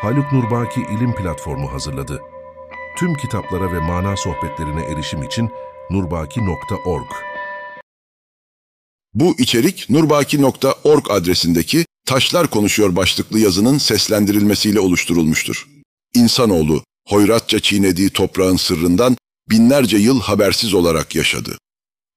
Haluk Nurbaki İlim Platformu hazırladı. Tüm kitaplara ve mana sohbetlerine erişim için nurbaki.org. Bu içerik nurbaki.org adresindeki Taşlar Konuşuyor başlıklı yazının seslendirilmesiyle oluşturulmuştur. İnsanoğlu hoyratça çiğnediği toprağın sırrından binlerce yıl habersiz olarak yaşadı.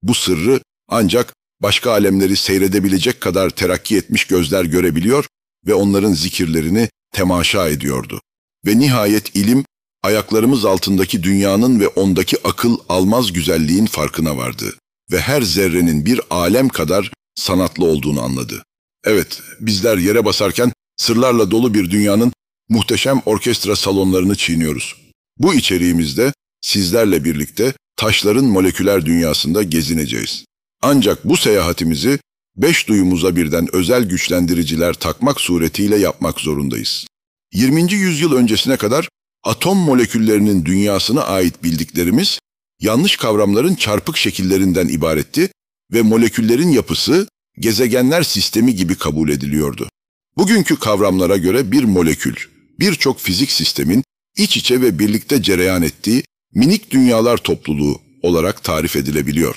Bu sırrı ancak başka alemleri seyredebilecek kadar terakki etmiş gözler görebiliyor ve onların zikirlerini temaşa ediyordu. Ve nihayet ilim, ayaklarımız altındaki dünyanın ve ondaki akıl almaz güzelliğin farkına vardı ve her zerrenin bir alem kadar sanatlı olduğunu anladı. Evet, bizler yere basarken sırlarla dolu bir dünyanın muhteşem orkestra salonlarını çiğniyoruz. Bu içeriğimizde sizlerle birlikte taşların moleküler dünyasında gezineceğiz. Ancak bu seyahatimizi beş duyumuza birden özel güçlendiriciler takmak suretiyle yapmak zorundayız. 20. yüzyıl öncesine kadar atom moleküllerinin dünyasına ait bildiklerimiz yanlış kavramların çarpık şekillerinden ibaretti ve moleküllerin yapısı gezegenler sistemi gibi kabul ediliyordu. Bugünkü kavramlara göre bir molekül, birçok fizik sistemin iç içe ve birlikte cereyan ettiği minik dünyalar topluluğu olarak tarif edilebiliyor.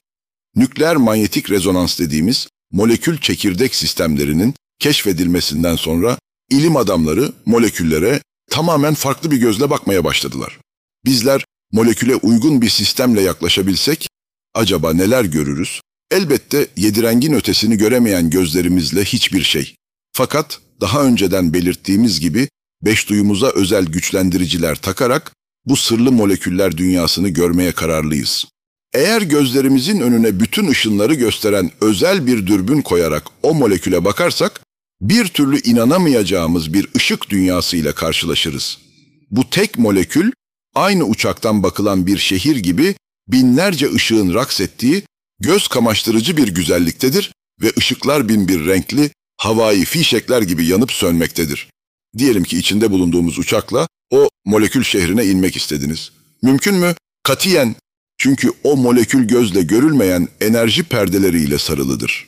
Nükleer manyetik rezonans dediğimiz molekül çekirdek sistemlerinin keşfedilmesinden sonra ilim adamları moleküllere tamamen farklı bir gözle bakmaya başladılar. Bizler moleküle uygun bir sistemle yaklaşabilsek acaba neler görürüz? Elbette yedirengin ötesini göremeyen gözlerimizle hiçbir şey. Fakat daha önceden belirttiğimiz gibi beş duyumuza özel güçlendiriciler takarak bu sırlı moleküller dünyasını görmeye kararlıyız. Eğer gözlerimizin önüne bütün ışınları gösteren özel bir dürbün koyarak o moleküle bakarsak, bir türlü inanamayacağımız bir ışık dünyasıyla karşılaşırız. Bu tek molekül, aynı uçaktan bakılan bir şehir gibi binlerce ışığın raks ettiği göz kamaştırıcı bir güzelliktedir ve ışıklar bin bir renkli, havai fişekler gibi yanıp sönmektedir. Diyelim ki içinde bulunduğumuz uçakla o molekül şehrine inmek istediniz. Mümkün mü? Katiyen. Çünkü o molekül gözle görülmeyen enerji perdeleriyle sarılıdır.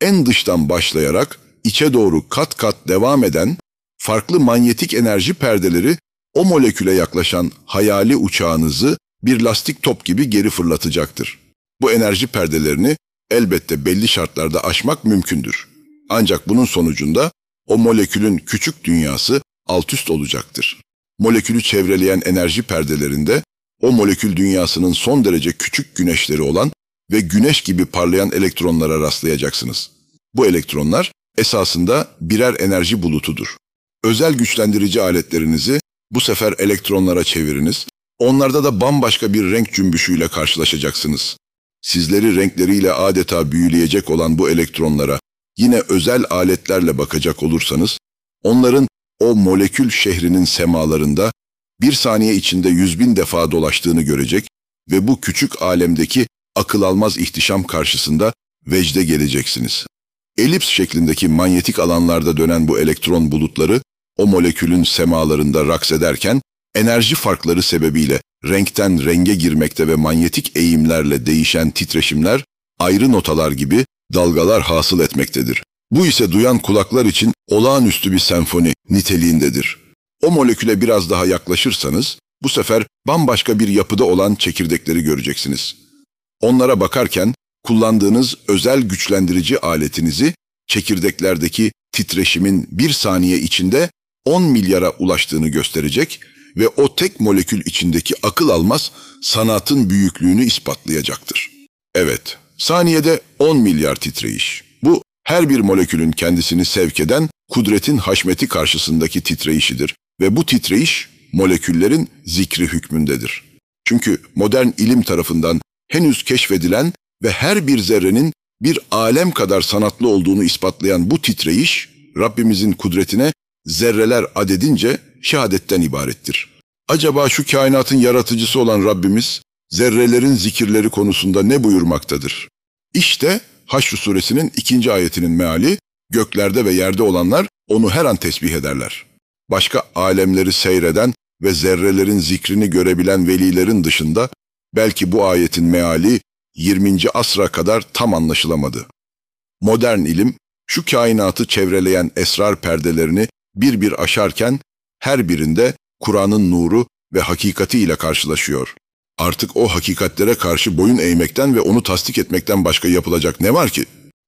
En dıştan başlayarak içe doğru kat kat devam eden farklı manyetik enerji perdeleri o moleküle yaklaşan hayali uçağınızı bir lastik top gibi geri fırlatacaktır. Bu enerji perdelerini elbette belli şartlarda aşmak mümkündür. Ancak bunun sonucunda o molekülün küçük dünyası alt üst olacaktır. Molekülü çevreleyen enerji perdelerinde o molekül dünyasının son derece küçük güneşleri olan ve güneş gibi parlayan elektronlara rastlayacaksınız. Bu elektronlar esasında birer enerji bulutudur. Özel güçlendirici aletlerinizi bu sefer elektronlara çeviriniz. Onlarda da bambaşka bir renk cümbüşüyle karşılaşacaksınız. Sizleri renkleriyle adeta büyüleyecek olan bu elektronlara yine özel aletlerle bakacak olursanız, onların o molekül şehrinin semalarında bir saniye içinde yüz bin defa dolaştığını görecek ve bu küçük alemdeki akıl almaz ihtişam karşısında vecde geleceksiniz. Elips şeklindeki manyetik alanlarda dönen bu elektron bulutları o molekülün semalarında raks ederken enerji farkları sebebiyle renkten renge girmekte ve manyetik eğimlerle değişen titreşimler ayrı notalar gibi dalgalar hasıl etmektedir. Bu ise duyan kulaklar için olağanüstü bir senfoni niteliğindedir. O moleküle biraz daha yaklaşırsanız bu sefer bambaşka bir yapıda olan çekirdekleri göreceksiniz. Onlara bakarken kullandığınız özel güçlendirici aletinizi çekirdeklerdeki titreşimin bir saniye içinde 10 milyara ulaştığını gösterecek ve o tek molekül içindeki akıl almaz sanatın büyüklüğünü ispatlayacaktır. Evet, saniyede 10 milyar titreyiş. Bu her bir molekülün kendisini sevk eden kudretin haşmeti karşısındaki titreyişidir ve bu titreyiş moleküllerin zikri hükmündedir. Çünkü modern ilim tarafından henüz keşfedilen ve her bir zerrenin bir alem kadar sanatlı olduğunu ispatlayan bu titreyiş, Rabbimizin kudretine zerreler adedince şehadetten ibarettir. Acaba şu kainatın yaratıcısı olan Rabbimiz, zerrelerin zikirleri konusunda ne buyurmaktadır? İşte Haşr suresinin ikinci ayetinin meali, göklerde ve yerde olanlar onu her an tesbih ederler. Başka alemleri seyreden ve zerrelerin zikrini görebilen velilerin dışında belki bu ayetin meali 20. asra kadar tam anlaşılamadı. Modern ilim şu kainatı çevreleyen esrar perdelerini bir bir aşarken her birinde Kur'an'ın nuru ve hakikati ile karşılaşıyor. Artık o hakikatlere karşı boyun eğmekten ve onu tasdik etmekten başka yapılacak ne var ki?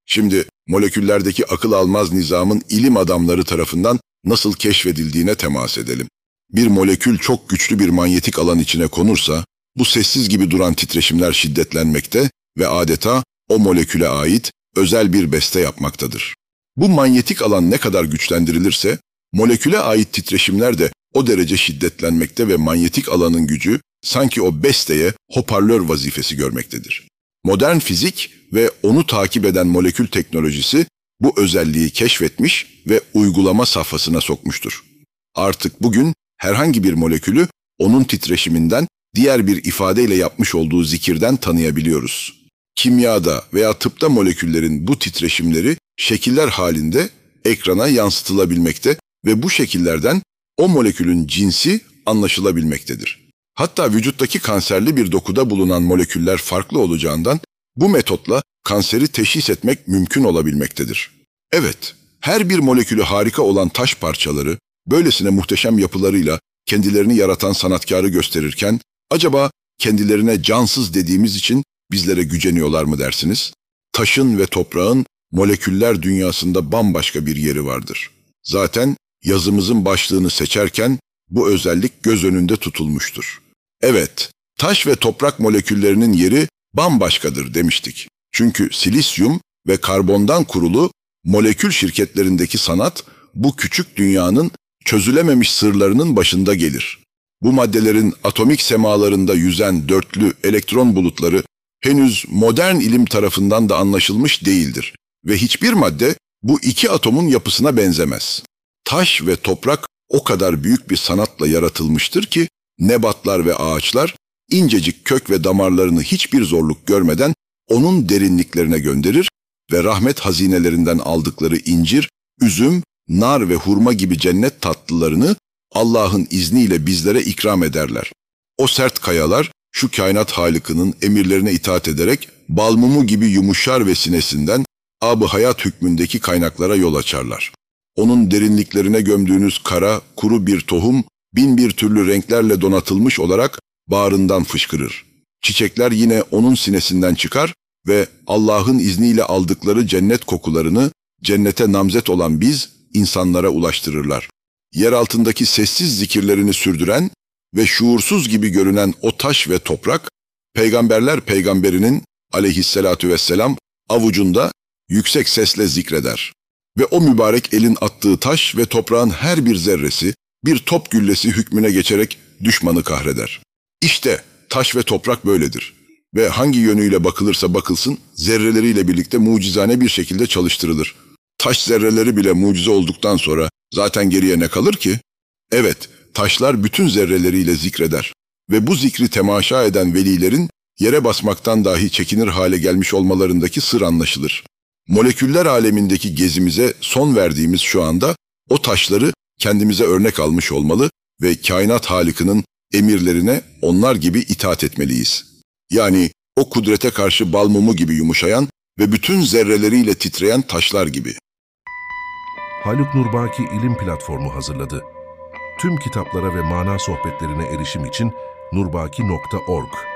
Şimdi moleküllerdeki akıl almaz nizamın ilim adamları tarafından nasıl keşfedildiğine temas edelim. Bir molekül çok güçlü bir manyetik alan içine konursa, bu sessiz gibi duran titreşimler şiddetlenmekte ve adeta o moleküle ait özel bir beste yapmaktadır. Bu manyetik alan ne kadar güçlendirilirse, moleküle ait titreşimler de o derece şiddetlenmekte ve manyetik alanın gücü sanki o besteye hoparlör vazifesi görmektedir. Modern fizik ve onu takip eden molekül teknolojisi bu özelliği keşfetmiş ve uygulama safhasına sokmuştur. Artık bugün herhangi bir molekülü onun titreşiminden diğer bir ifadeyle yapmış olduğu zikirden tanıyabiliyoruz. Kimyada veya tıpta moleküllerin bu titreşimleri şekiller halinde ekrana yansıtılabilmekte ve bu şekillerden o molekülün cinsi anlaşılabilmektedir. Hatta vücuttaki kanserli bir dokuda bulunan moleküller farklı olacağından bu metotla kanseri teşhis etmek mümkün olabilmektedir. Evet, her bir molekülü harika olan taş parçaları böylesine muhteşem yapılarıyla kendilerini yaratan sanatkarı gösterirken acaba kendilerine cansız dediğimiz için bizlere güceniyorlar mı dersiniz? Taşın ve toprağın moleküller dünyasında bambaşka bir yeri vardır. Zaten yazımızın başlığını seçerken bu özellik göz önünde tutulmuştur. Evet, taş ve toprak moleküllerinin yeri bambaşkadır demiştik. Çünkü silisyum ve karbondan kurulu molekül şirketlerindeki sanat bu küçük dünyanın çözülememiş sırlarının başında gelir. Bu maddelerin atomik semalarında yüzen dörtlü elektron bulutları henüz modern ilim tarafından da anlaşılmış değildir ve hiçbir madde bu iki atomun yapısına benzemez. Taş ve toprak o kadar büyük bir sanatla yaratılmıştır ki nebatlar ve ağaçlar incecik kök ve damarlarını hiçbir zorluk görmeden onun derinliklerine gönderir ve rahmet hazinelerinden aldıkları incir, üzüm, nar ve hurma gibi cennet tatlılarını Allah'ın izniyle bizlere ikram ederler. O sert kayalar şu kainat halikinin emirlerine itaat ederek balmumu gibi yumuşar ve sinesinden ab hayat hükmündeki kaynaklara yol açarlar. Onun derinliklerine gömdüğünüz kara, kuru bir tohum, bin bir türlü renklerle donatılmış olarak bağrından fışkırır. Çiçekler yine onun sinesinden çıkar ve Allah'ın izniyle aldıkları cennet kokularını cennete namzet olan biz insanlara ulaştırırlar. Yer altındaki sessiz zikirlerini sürdüren ve şuursuz gibi görünen o taş ve toprak, peygamberler peygamberinin aleyhissalatu vesselam avucunda yüksek sesle zikreder. Ve o mübarek elin attığı taş ve toprağın her bir zerresi bir top güllesi hükmüne geçerek düşmanı kahreder. İşte taş ve toprak böyledir. Ve hangi yönüyle bakılırsa bakılsın zerreleriyle birlikte mucizane bir şekilde çalıştırılır. Taş zerreleri bile mucize olduktan sonra zaten geriye ne kalır ki? Evet, taşlar bütün zerreleriyle zikreder ve bu zikri temaşa eden velilerin yere basmaktan dahi çekinir hale gelmiş olmalarındaki sır anlaşılır. Moleküller alemindeki gezimize son verdiğimiz şu anda o taşları kendimize örnek almış olmalı ve kainat halikinin emirlerine onlar gibi itaat etmeliyiz. Yani o kudrete karşı bal mumu gibi yumuşayan ve bütün zerreleriyle titreyen taşlar gibi. Haluk Nurbaki İlim Platformu hazırladı. Tüm kitaplara ve mana sohbetlerine erişim için nurbaki.org